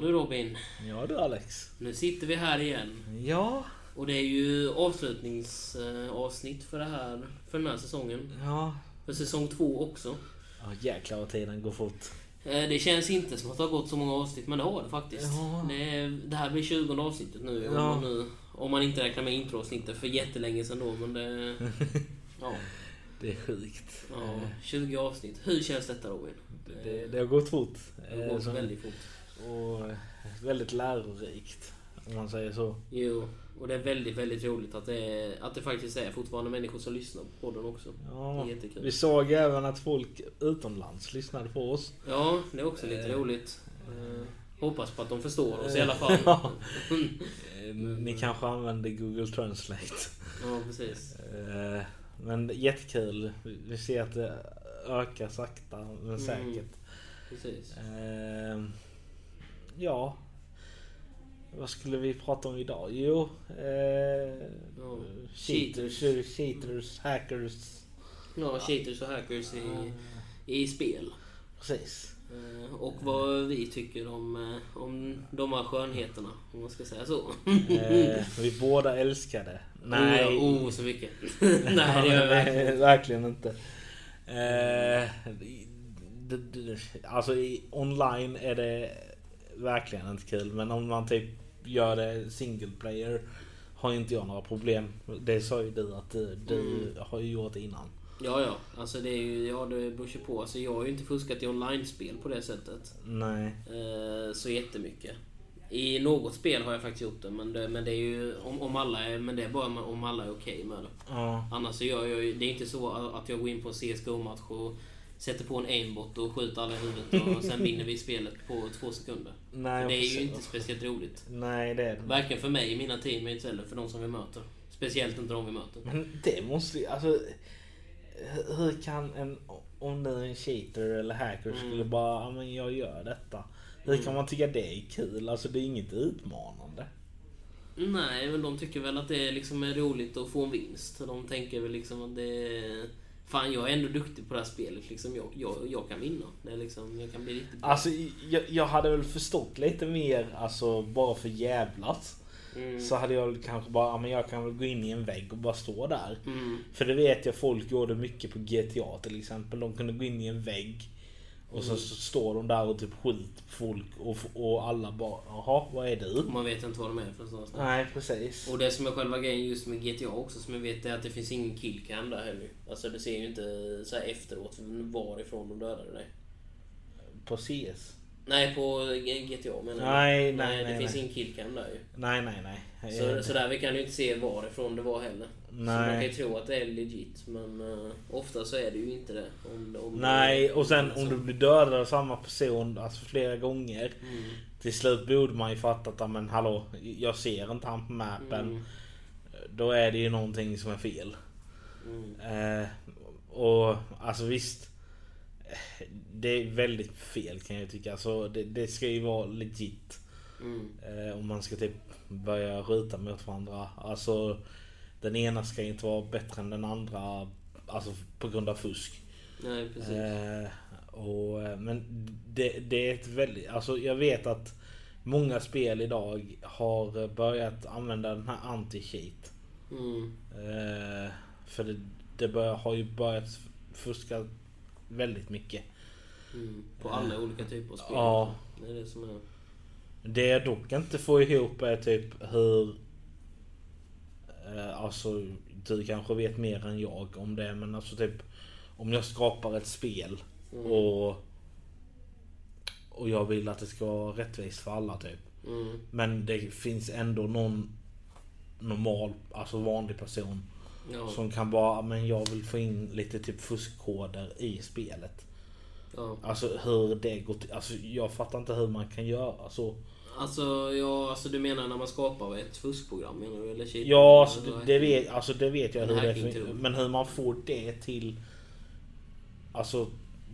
Ja du Robin. Ja du Alex. Nu sitter vi här igen. Ja. Och det är ju avslutningsavsnitt för det här, för den här säsongen. Ja. För säsong två också. Ja jäklar vad tiden går fort. Eh, Det känns inte som att det har gått så många avsnitt, men det har det faktiskt. Ja. Det, det här blir 20 avsnittet nu, om, Ja. man nu om man inte räknar med introavsnittet för jättelänge sedan då, men det... Ja, Det är sjukt. ja 20 avsnitt. Hur känns detta Robin? Det, det har gått fort. Det har Eh, gått som- väldigt fort. Och väldigt lärorikt. Om man säger så. Jo, och det är väldigt, väldigt roligt att det, är, att det faktiskt är fortfarande människor som lyssnar på podden också. Ja. Vi såg även att folk utomlands lyssnade på oss. Ja, det är också lite Eh. roligt. Eh, hoppas på att de förstår oss i alla fall. Ja. Eh, Ni kanske använder Google Translate. Ja, precis. Eh, Men jättekul. Vi ser att det ökar sakta men säkert. precis. Ja. Vad skulle vi prata om idag? Jo. Eh, Ja, cheaters, cheaters. cheaters, hackers. Ja, cheaters och hackers i, i spel. Precis. Eh, Och vad vi tycker om, eh, om de här skönheterna, om man ska säga så. Eh, vi båda älskar det. Nej. Oh, oh så mycket. Nej, det gör vi verkligen verkligen inte. Eh, alltså online är det verkligen inte kul. Men om man typ gör det single player har inte jag några problem. Det sa ju du att du, du Mm. har ju gjort innan. Ja, ja. Alltså det är ju, ja det beror ju på. Alltså jag har ju inte fuskat i online-spel på det sättet. Nej. Eh, så jättemycket. I något spel har jag faktiskt gjort det, men det, men det är ju om, om alla är, men det är bara om alla är okej med det. Ja. Annars så gör jag ju, det är inte så att jag går in på en CSGO-match och sätter på en aimbot och skjuter alla i huvudet och sen vinner vi spelet på två sekunder. Nej, det är ju inte speciellt roligt. Nej det är det Varken för mig, mina teammates eller för de som vi möter. Speciellt inte de vi möter. Men det måste ju, alltså. hur- kan en, om nu en cheater eller hacker Mm. skulle bara, men jag gör detta. Hur kan man tycka det är kul? Alltså det är inget utmanande. Nej, men de tycker väl att det liksom är roligt att få en vinst. De tänker väl liksom att det är... Fan, jag är ändå duktig på det här spelet. Liksom, jag, jag, jag kan vinna. Det är liksom, jag kan bli riktigt bra. Alltså jag, jag hade väl förstått lite mer, alltså bara för jävlas. Mm. Så hade jag kanske bara, ja men jag kan väl gå in i en vägg och bara stå där. Mm. För det vet jag folk gjorde mycket på GTA till exempel. De kunde gå in i en vägg. Och så, Mm. står de där och typ skjuter på folk och, och alla bara, jaha vad är du? Man vet inte vad de är för någonstans. Nej precis. Och det som är själva grejen just med GTA också som jag vet är att det finns ingen killcam där heller. Alltså det ser ju inte så efteråt varifrån de dödade dig. På CS? Nej, på GTA menar jag. Nej, nej, Det nej, finns nej. ingen killcam där ju. Nej nej nej. Så, så där vi kan ju inte se varifrån det var heller. Så man kan ju Nej. tro att det är legit, men uh, ofta så är det ju inte det. Om, om Nej och sen om du blir dödad av samma person alltså flera gånger. Mm. Till slut borde man ju fatta att "Ja, men hallå jag ser inte han på mappen. Mm. Då är det ju någonting som är fel. Mm. Eh, och alltså visst. Det är väldigt fel kan jag tycka. Alltså, det, det ska ju vara legit. Mm. Eh, om man ska typ börja skjuta mot varandra. Alltså den ena ska inte vara bättre än den andra. Alltså på grund av fusk. Nej, precis. Eh, och, eh, men det, det är ett väldigt... Alltså jag vet att många spel idag har börjat använda den här anti-cheat. Mm. Eh, för det, det bör, har ju börjat fuska väldigt mycket. Mm. På alla olika typer av spel. Ja. Det är det som är... Det jag dock inte får ihop är typ hur... Eh, alltså du kanske vet mer än jag om det men alltså typ om jag skapar ett spel Mm. och och jag vill att det ska vara rättvist för alla typ. Mm. Men det finns ändå någon normal, alltså vanlig person Ja. som kan bara, men jag vill få in lite typ fuskkoder i spelet. ja. Alltså hur det går till. Alltså jag fattar inte hur man kan göra så. Alltså, ja, alltså du menar när man skapar ett fuskprogram menar du? Eller? Ja, alltså, Eller det, det, vet, alltså det vet jag hur det. Men hur man får det till... Alltså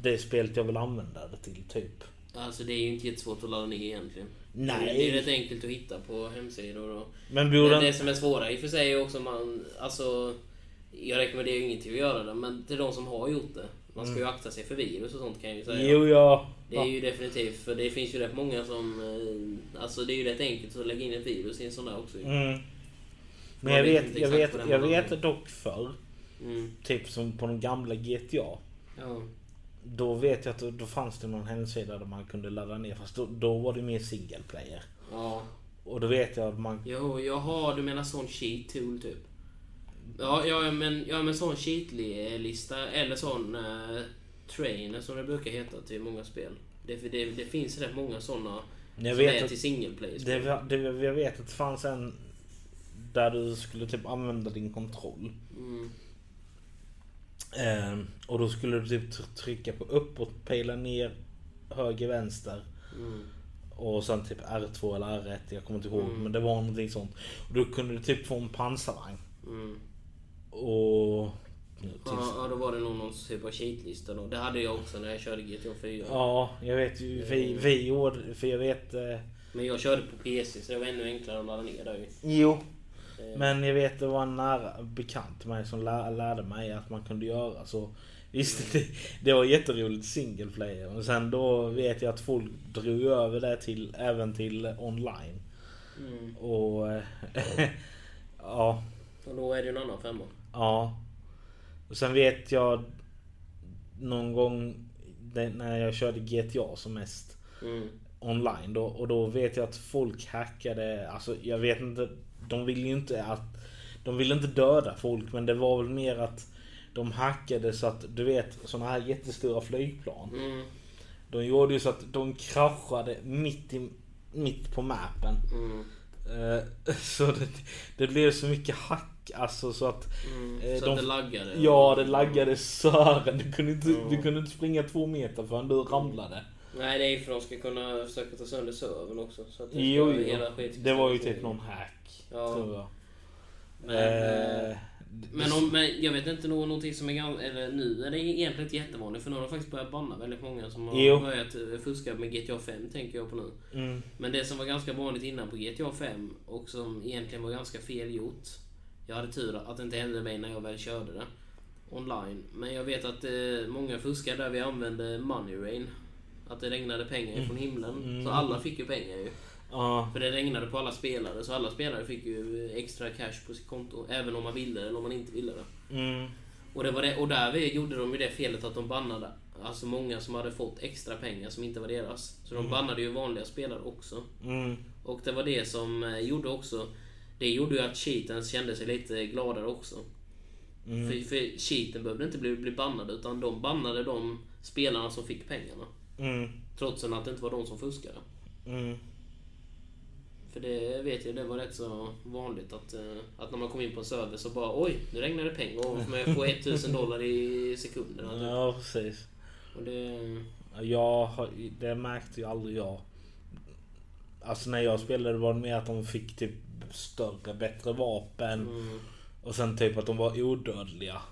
det spelet jag vill använda det till typ. Alltså det är ju inte jättesvårt att ladda ner egentligen. Nej. Det är rätt enkelt att hitta på hemsidor och... Men Men det som är svåra i och för sig är också man... Alltså... Jag rekommenderar ju ingenting att göra det, men till de som har gjort det. Man ska ju akta sig för virus och sånt kan jag ju säga. Jo, ja. Det är ju definitivt, för det finns ju rätt många som... eh, Alltså det är ju rätt enkelt att lägga in ett virus i en sån där också. Mm. Men jag vet jag vet, jag man vet dock förr, Mm. typ som på de gamla GTA. Ja. Då vet jag att då, fanns det någon hemsida där man kunde ladda ner. Fast då, då var det mer single player. Ja. Och då vet jag att man... Jo, jag har, du menar sån cheat tool typ? Ja, ja men, ja, men sån cheat-lista eller sån uh, trainer som det brukar heta till många spel. Det, det, det finns rätt många såna Jag som är att, till single player det, det, jag vet att det fanns en där du skulle typ använda din kontroll. mm. Ehm, och då skulle du typ tr- trycka på uppåt, pejla ner, höger, vänster. Mm. Och sen typ R2 eller R1, jag kommer inte ihåg. Mm. Men det var någonting sånt. Och då kunde du typ få en pansarvagn. Mm. Och... Ja, ja, då var det nog någon typ av cheatlista då. Det hade jag också när jag körde GTA 4. Ja, jag vet ju. Vi, vi gjorde... För jag vet... Eh, Men jag körde på PC så det var ännu enklare att ladda ner där ju. jo, Eh, men jag vet det var en nära bekant till mig som lär, lärde mig att man kunde göra så. Visst, det, det var jätteroligt single player. Men sen då vet jag att folk drog över det till, även till online. Mm. Och... eh, ja. Och då är det ju en annan femma. Ja. Och sen vet jag någon gång när jag körde GTA som mest Mm. online då. Och då vet jag att folk hackade. Alltså jag vet inte. De vill ju inte att... De vill inte döda folk men det var väl mer att de hackade så att du vet såna här jättestora flygplan. Mm. De gjorde ju så att de kraschade mitt, i, mitt på mappen. Mm. Eh, Så det, det blev så mycket hack alltså så att Mm. Eh, Så de- att det laggade? Ja, det laggade sören. Du kunde inte, Ja. du kunde inte springa två meter förrän du ramlade. Nej, det är för att de ska kunna försöka ta sönder servern också. Så att det, Jo, jo. hela skit Det var ju typ någon hack. Ja. Tror jag. Men, Eh, eh, men, om, men jag vet inte nå- någonting som är ganska... Eller nu är det egentligen inte jättevanligt för nu har de faktiskt börjat banna väldigt många som har Jo. börjat eh, fuska med GTA 5 tänker jag på nu. mm, Men det som var ganska vanligt innan på GTA 5 och som egentligen var ganska fel gjort. Jag hade tur att det inte hände mig när jag väl körde det online. Men jag vet att eh, många fuskade där vi använde Money Rain. Att det regnade pengar från himlen. Mm. Så alla fick ju pengar ju. ja, För det regnade på alla spelare. Så alla spelare fick ju extra cash på sitt konto. Även om man ville eller om man inte ville det. mm, Och, det var det, och där vi gjorde de ju det felet att de bannade Alltså många som hade fått extra pengar som inte var deras. Så de bannade ju vanliga spelare också. mm, Och det var det som eh, gjorde också... Det gjorde ju att cheaten kände sig lite gladare också. mm, För, för cheaten behövde inte bli, bli bannade utan de bannade de spelarna som fick pengarna. Mm, Trots att det inte var de som fuskade. mm. För det vet jag, det var rätt så vanligt att, eh, att när man kom in på en server så bara oj, nu regnar det pengar och man får 1000 dollar i sekunderna. Typ. Ja, precis. Och det... Jag, det märkte ju aldrig jag. Alltså när jag spelade var det mer att de fick typ större, bättre vapen. Mm, Och sen typ att de var odödliga.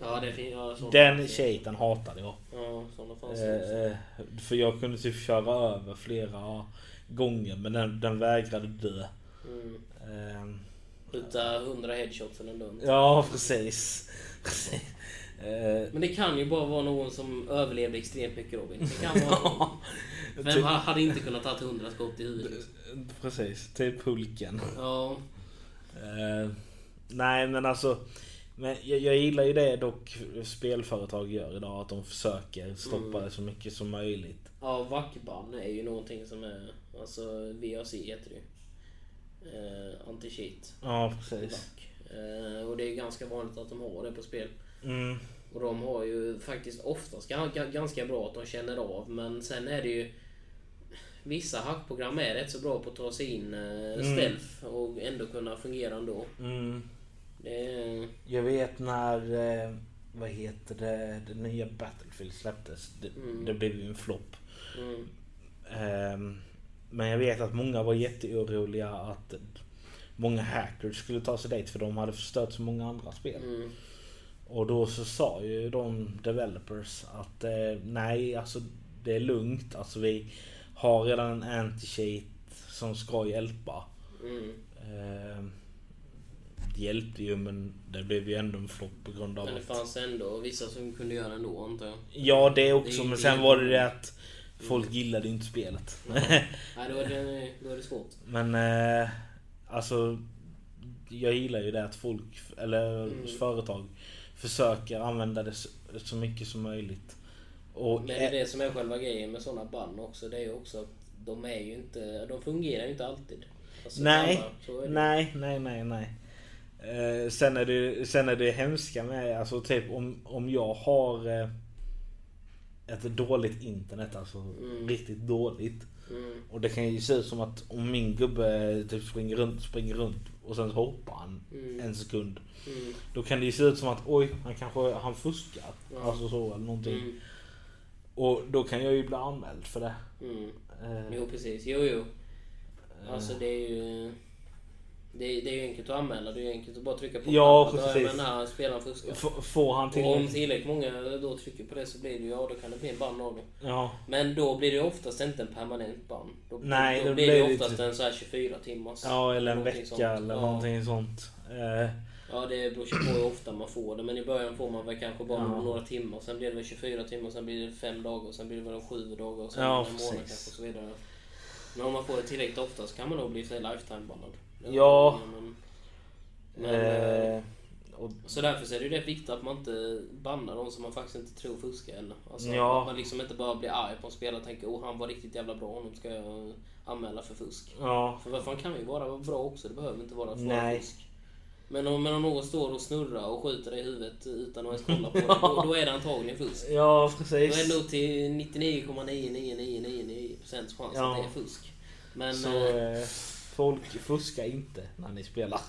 ja, det finns... Ja, Den cheaten hatade jag. Ja, sådana fanns. Eh, eh, för jag kunde typ köra över flera gånger men den, den vägrade dö. Mm. Eh, Skjuta 100 headshots eller något. ja precis. precis. Eh, Men det kan ju bara vara någon som överlevde extremt mycket Robin. Det kan vara... Vem typ, hade inte kunnat ta 100 skott i huvudet? precis, typ Hulken. Ja. Eh, nej men alltså. Men jag, jag gillar ju det dock spelföretag gör idag. Att de försöker stoppa Mm. det så mycket som möjligt. Ja, vackban är ju någonting som är... Alltså VAC heter det ju. Eh, Anti-cheat. Ja precis. Eh, och det är ganska vanligt att de har det på spel. Mm, Och de har ju faktiskt oftast ga- ganska bra att de känner av. Men sen är det ju... Vissa hackprogram är rätt så bra på att ta sig in eh, Mm. stealth och ändå kunna fungera ändå. mm. Är... Jag vet när, eh, vad heter det, det nya Battlefield släpptes. Det, Mm. det blev ju en flopp. Mm, Ehm, men jag vet att många var jätteoroliga att många hackers skulle ta sig dit för de hade förstört så många andra spel. mm, Och då så sa ju de developers att eh, nej, alltså det är lugnt. Alltså vi har redan en anti-cheat som ska hjälpa. mm. Hjälpte ju men det blev ju ändå en flopp på grund av Men det fanns ändå vissa som kunde göra ändå antar jag. Ja det också Det men sen var det det att folk gillade inte spelet. Nej, då är det, då är det svårt. Men eh, alltså jag gillar ju det att folk eller Mm. företag försöker använda det så, mycket som möjligt. Och, Men det är det som är själva grejen med sådana band också. Det är ju också att de är ju inte... De fungerar ju inte alltid. Alltså, Nej, alla, det. nej, nej, nej, nej. Eh, sen, är det, sen är det hemska med, alltså typ om, om jag har eh, ett dåligt internet, alltså Mm. riktigt dåligt. Mm. Och det kan ju se ut som att om min gubbe typ springer runt, springer runt och sen hoppar han Mm. en sekund. Mm. Då kan det ju se ut som att oj, han kanske han fuskar. Ja. Alltså så eller någonting. Mm. Och då kan jag ju bli anmäld för det. Mm. Eh, Jo precis, jo jo. Alltså det är ju... Det är, det är ju enkelt att anmäla, det är enkelt att bara trycka på Ja, knappen. precis. Men här spelaren fuskar. f- får han till... Och om tillräckligt många då trycker på det så blir det ju, ja då kan det bli en ban av det. Ja. Men då blir det oftast inte en permanent ban. Då, Nej, då då blir det det oftast en så här 24 timmars. Ja, eller en vecka sånt. eller ja. någonting sånt. Eh, Ja, det beror på hur ofta man får det. Men i början får man väl kanske bara Ja. några timmar. Sen blir det väl 24 timmar, sen blir det 5 dagar, sen blir det väl 7 dagar och sen Ja, en månad precis. kanske och så vidare. Men om man får det tillräckligt ofta så kan man nog bli lifetime-bannad. Ja. Men, men, eh, eh, och, så därför är det ju rätt viktigt att man inte bannar de som man faktiskt inte tror fuskar heller. Alltså Ja. att man liksom inte bara blir arg på en spelare och tänker oh han var riktigt jävla bra, honom ska jag anmäla för fusk. ja. För fan kan ju vara bra också, det behöver inte vara för Nej. fusk. Men om, men om någon står och snurrar och skjuter dig i huvudet utan att ens kolla på det, då, då är det antagligen fusk. Ja, Då är det precis. nog till 99,9999% chans Ja. att det är fusk. Men Så eh, eh, folk fuskar inte när ni spelar.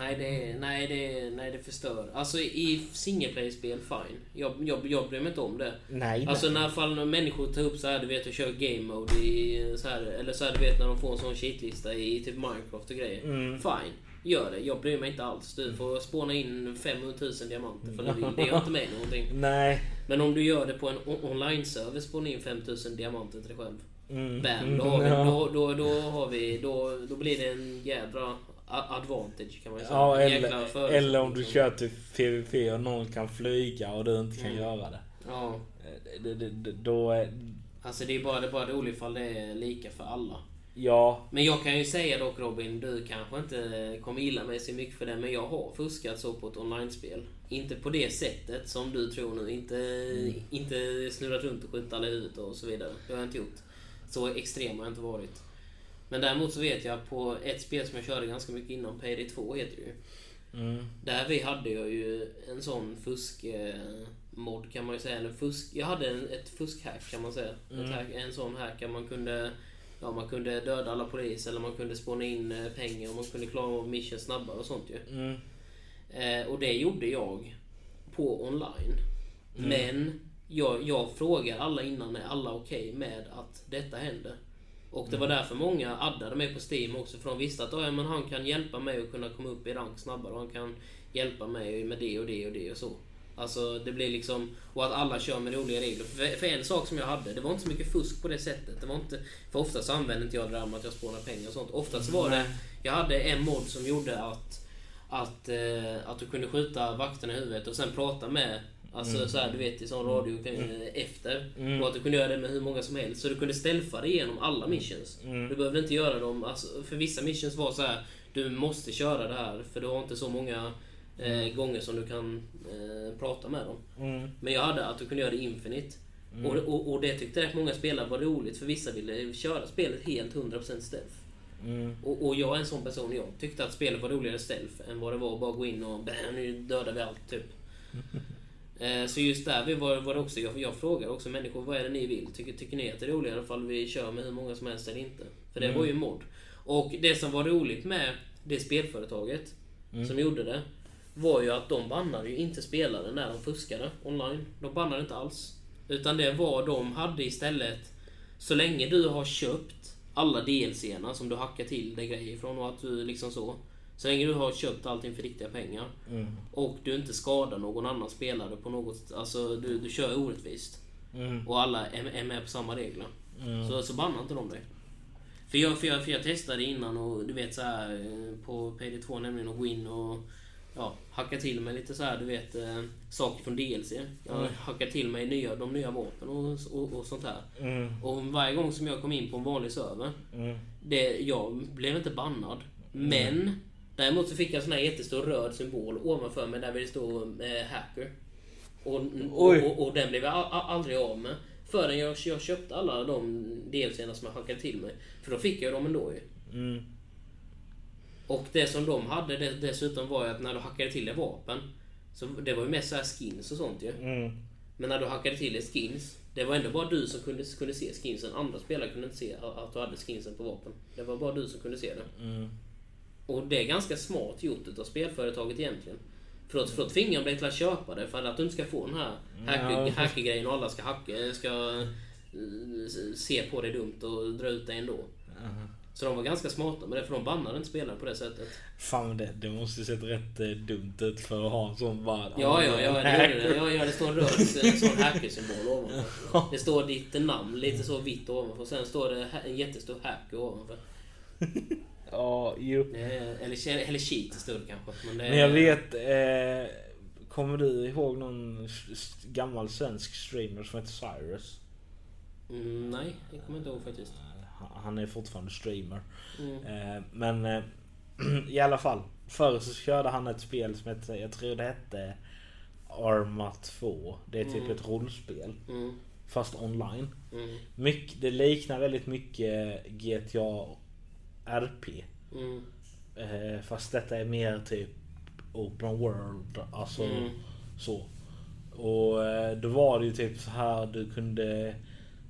nej, det, nej, det, nej, det förstör. Alltså i single play-spel, fine. Jag, jag, jag bryr mig inte om det. Nej, Alltså nej. när fall människor tar upp så här, du vet, och kör game mode i så här, eller så här, du vet när de får en sån cheatlista i typ Minecraft och grejer. Mm. Fine, gör det. Jag bryr mig inte alls. Du får spåna in 500 000 diamanter för vill. Det gör inte mig någonting. Nej. Men om du gör det på en online-server, spåna in 5000 diamanter till dig själv. Mm. Bam, då har vi, Ja. då, då, då har vi, då, då blir det en jädra advantage kan man ju säga. Ja, eller, eller om du som- kör till PVP och någon kan flyga och du inte kan Mm. göra det. Ja, Eh, det, det, det. Då är... alltså det är bara, det bara roligt ifall det är lika för alla. Ja. Men jag kan ju säga dock Robin, du kanske inte kommer gilla mig så mycket för det, men jag har fuskat så på ett online-spel. Inte på det sättet som du tror nu. Inte, inte snurrat runt och skjutit alla huvudet och så vidare. Det har jag inte gjort. Så extrem har jag inte varit. Men däremot så vet jag på ett spel som jag körde ganska mycket innan, Payday 2 heter det ju. Mm. Där vi hade jag ju en sån fusk eh, kan man ju säga. Eller fusk, jag hade en, ett fuskhack kan man säga. Mm. Hack, en sån hack där man kunde Ja, man kunde döda alla poliser eller man kunde spåna in eh, pengar och man kunde klara av mission snabbare och sånt ju. Mm. Eh, och det gjorde jag på online. Mm. Men jag, jag frågar alla innan, är alla okej med att detta händer? Och det var Mm. därför många addade mig på Steam också för de visste att ja, men han kan hjälpa mig att kunna komma upp i rank snabbare och han kan hjälpa mig med det och det och det och så. Alltså det blir liksom... Och att alla kör med roliga regler. För, för en sak som jag hade, det var inte så mycket fusk på det sättet. Det var inte, för oftast använde inte jag det där med att jag spånar pengar och sånt. Oftast var det... Jag hade en mod som gjorde att... Att, eh, att du kunde skjuta vakterna i huvudet och sen prata med Alltså Mm. så här, du vet i sån radio eh, efter. Mm. Och att du kunde göra det med hur många som helst. Så du kunde stealtha dig igenom alla missions. Mm. Du behövde inte göra dem, alltså, för vissa missions var så här. Du måste köra det här för du har inte så många eh, gånger som du kan eh, prata med dem. Mm. Men jag hade att du kunde göra det infinite. Mm. Och, och, och det tyckte rätt många spelare var roligt för vissa ville köra spelet helt 100% stealth. Mm. Och, och jag är en sån person, jag tyckte att spelet var roligare stealth än vad det var att bara gå in och bam, nu dödar vi allt typ. Eh, Så just där var, var det också, jag, jag frågar också människor vad är det ni vill? Tycker, tycker ni att det är roligare ifall vi kör med hur många som helst eller inte? För det Mm. var ju mod. Och det som var roligt med det spelföretaget Mm. som gjorde det var ju att de bannade ju inte spelare när de fuskade online. De bannade inte alls. Utan det var de hade istället så länge du har köpt alla DLCerna som du hackar till dig grejer ifrån och att du liksom så. Så länge du har köpt allting för riktiga pengar Mm. och du inte skadar någon annan spelare på något... Alltså du, du kör orättvist. Mm. Och alla är, är med på samma regler. Mm. Så, så bannar inte de dig. För jag, för, jag, för jag testade innan och du vet så här på PD2 nämligen att gå in och ja, hacka till mig lite så här, du vet, eh, saker från DLC. Jag Mm. hackar till mig nya, de nya vapen och, och, och sånt här. Mm, Och varje gång som jag kom in på en vanlig server, mm, det, jag blev inte bannad. Men däremot så fick jag en sån här jättestor röd symbol ovanför mig där det stod eh, hacker. Och, och, och, och den blev jag aldrig av med. Förrän jag, jag köpte alla de DLCerna som jag hackade till mig. För då fick jag dem ändå ju. mm, Och det som de hade det, dessutom var ju att när du hackade till ett vapen. Så det var ju mest så här skins och sånt ju. mm. Men när du hackade till ett skins. Det var ändå bara du som kunde, kunde se skinsen. Andra spelare kunde inte se att du hade skinsen på vapen. Det var bara du som kunde se det. Mm. Och det är ganska smart gjort av spelföretaget egentligen. För att, för att tvinga dig till att köpa det. För att du inte ska få den här hacker, Ja. hackergrejen och alla ska, hacka, ska eh, se på dig dumt och dra ut dig ändå. Så de var ganska smarta med det, för de bannade inte spelare på det sättet. Fan det, det måste ju sett rätt eh, dumt ut för att ha en sån bara... Ja, ja, ja, det gjorde det. Ja, ja, det står en röd en sån hackersymbol ovanför. Det står ditt namn lite så vitt ovanför. Och sen står det en jättestor hacker ovanför. Ja, jo. Är- Eller, eller cheat stod det kanske. Men, det Men jag vet... Eh, kommer du ihåg någon gammal svensk streamer som heter Cyrus? Mm, nej, det kommer jag inte ihåg faktiskt. Han- Han är fortfarande streamer. Mm. Eh, men eh, i alla fall. Förr så körde han ett spel som hette, jag tror det hette Arma 2. Det är typ Mm. ett rollspel. Mm, Fast online. mm, Mycket, det liknar väldigt mycket GTA RP. mm, Eh, fast detta är mer typ open world. Alltså Mm. så. Och eh, då var det ju typ så här du kunde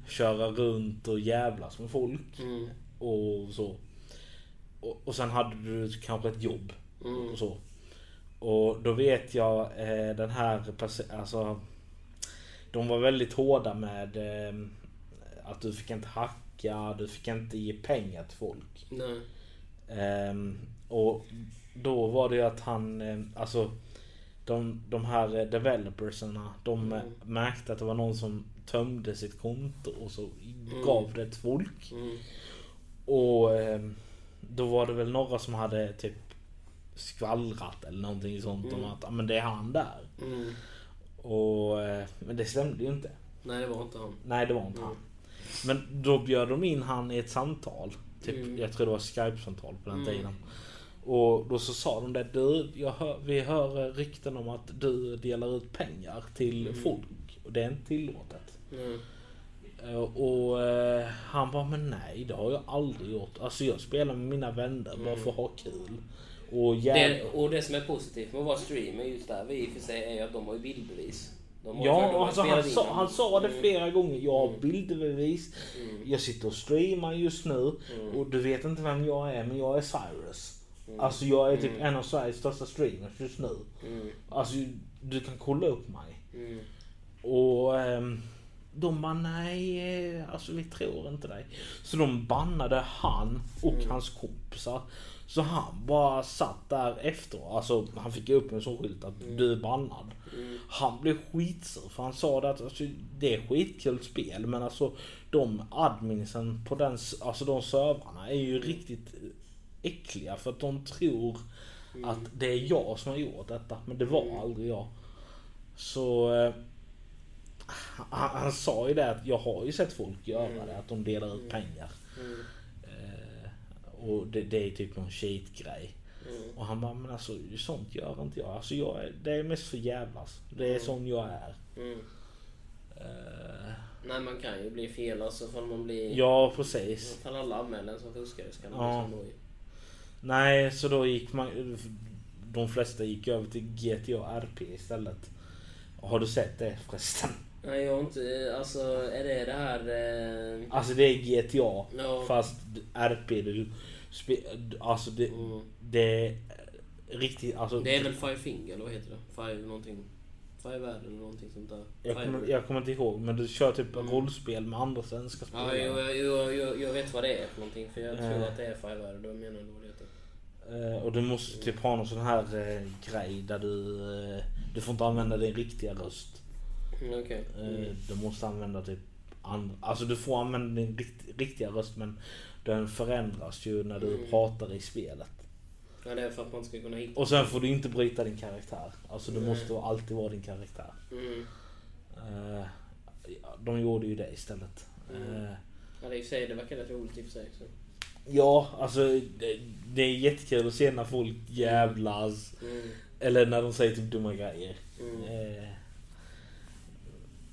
köra runt och jävlas med folk. mm, Och så. Och, och sen hade du kanske ett jobb. mm, Och så. Och då vet jag eh, den här alltså De var väldigt hårda med eh, att du fick inte hacka, du fick inte ge pengar till folk. nej, Ehm, och då var det ju att han, eh, alltså de, de här developersarna, de Mm. märkte att det var någon som tömde sitt konto och så Mm. gav det till folk. mm, Och ehm, då var det väl några som hade typ skvallrat eller någonting sånt om Mm. att "Ja, men det är han där. mm. Och, eh, men det stämde ju inte. Nej, det var inte han. Nej det var inte Mm. han. Men då bjöd de in han i ett samtal. Typ, Mm. Jag tror det var Skype-samtal på den Mm. tiden. Och då så sa de det. Du, hör, vi hör eh, rykten om att du delar ut pengar till Mm. folk. Och det är inte tillåtet. Nej. Eh, Och eh, han bara, men nej det har jag aldrig gjort. Alltså jag spelar med mina vänner bara för att ha kul. Och Det, jävla... och det som är positivt med att vara streamer just där vi för sig är att de har ju bildbevis. Ja, alltså, han, sa, han sa det Mm. flera gånger. Jag har Mm. bildbevis. Mm. Jag sitter och streamar just nu. Mm. Och du vet inte vem jag är, men jag är Cyrus. Mm. Alltså jag är typ Mm. en av Sveriges största streamers just nu. Mm. Alltså du kan kolla upp mig. Mm. Och ehm, de bara nej, eh, alltså vi tror inte dig. Så de bannade han och Mm. hans kompisar. Så han bara satt där efter. Alltså han fick upp en sån skylt att Mm. du är bannad. Mm. Han blev skitsur för han sa det att alltså, det är skitkul spel men alltså de adminsen på den, alltså de servrarna är ju riktigt äckliga för att de tror Mm. att det är jag som har gjort detta men det var Mm. aldrig jag. Så eh, han, han sa ju det att jag har ju sett folk göra Mm. det, att de delar ut Mm. pengar. Mm. Eh, och det, det är typ någon cheat-grej. Mm. Och han bara, men alltså sånt gör inte jag. Alltså jag det är mest för jävlas. Det är Mm. sån jag är. Mm. Eh, Nej, man kan ju bli fel alltså ifall man blir... ja precis. Ifall alla anmäler en som fuskare så kan det Ja. nojigt. Nej, så då gick man... De flesta gick över till GTA RP istället. Har du sett det förresten? Nej, jag har inte... Alltså, är det det här... Eh... Alltså det är GTA. Ja. Fast RP, du... Spe, alltså det, Mm. det är riktigt... Alltså, Det är väl Five Finger, eller vad heter det? Five någonting. Five Värld eller någonting sånt där. jag, kommer, jag kommer inte ihåg, men du kör typ Mm. rollspel med andra svenska Ja, spelare. jo, jo, jo, jag vet vad det är för någonting. För jag tror Eh. att det är Five Värld. Då menar jag vad det heter. Eh, och du måste typ ha någon sån här eh, grej där du... Eh, du får inte använda din riktiga röst. Mm, Okej. Eh, Mm. Du måste använda typ andra... Alltså du får använda din rikt, riktiga röst men den förändras ju när du Mm. pratar i spelet. Ja, det är för att man ska kunna hitta. Och sen får du inte bryta din karaktär. Alltså du måste alltid vara din karaktär. Ja, de gjorde ju det istället. Eh, Ja, det, i sig, det verkar rätt roligt i och för sig. Så. ja, alltså det, det är jättekul att se när folk jävlas. Eller när de säger typ dumma grejer. Eh,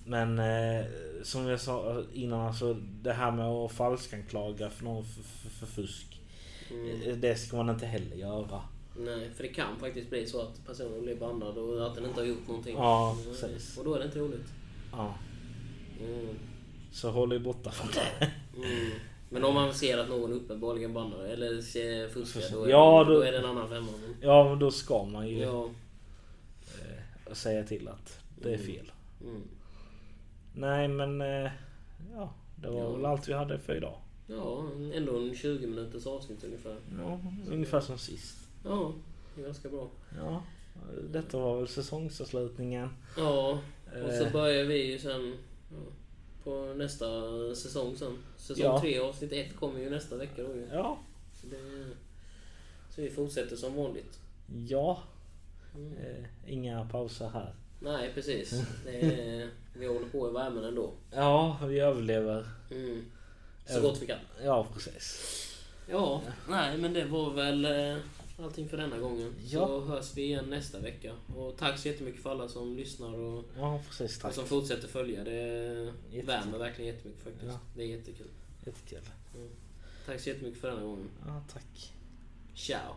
men eh, som jag sa innan, alltså det här med att falskanklaga för någon för, för, för fusk. Mm. eh, Det ska man inte heller göra. Nej, för det kan faktiskt bli så att personen blir bannad och att den inte har gjort någonting. Ja, precis. Och då är det inte roligt. Ja, Mm. så håll er borta från det. Mm. Men om man ser att någon uppenbarligen bannar eller fuskar, då är, Ja, då... då- är det en annan femma. Ja, men då ska man ju Ja. säga till att det är Mm. fel. Mm. Nej, men eh, ja, det var Ja. väl allt vi hade för idag. Ja, ändå en 20 minuters avsnitt ungefär. Ja, ungefär som sist. Ja, det är ganska bra. Ja, detta var väl säsongsavslutningen. Ja, och så Eh. börjar vi ju sen på nästa säsong sen. Säsong Ja. 3 avsnitt 1 kommer ju nästa vecka då ju. Ja, Så, det, så vi fortsätter som vanligt. ja, Mm. eh, inga pauser här. Nej, precis. Är, vi håller på i värmen ändå. Ja, vi överlever. Mm. Så gott vi kan. Ja, precis. Ja, nej men det var väl eh, allting för denna gången. Ja. Så hörs vi igen nästa vecka. Och tack så jättemycket för alla som lyssnar och, Ja, precis. och Tack. som fortsätter följa. Det Jättekul. värmer verkligen jättemycket faktiskt. Ja. Det är jättekul. Jättekul. Tack så jättemycket för denna gången. Ja, tack. Ciao!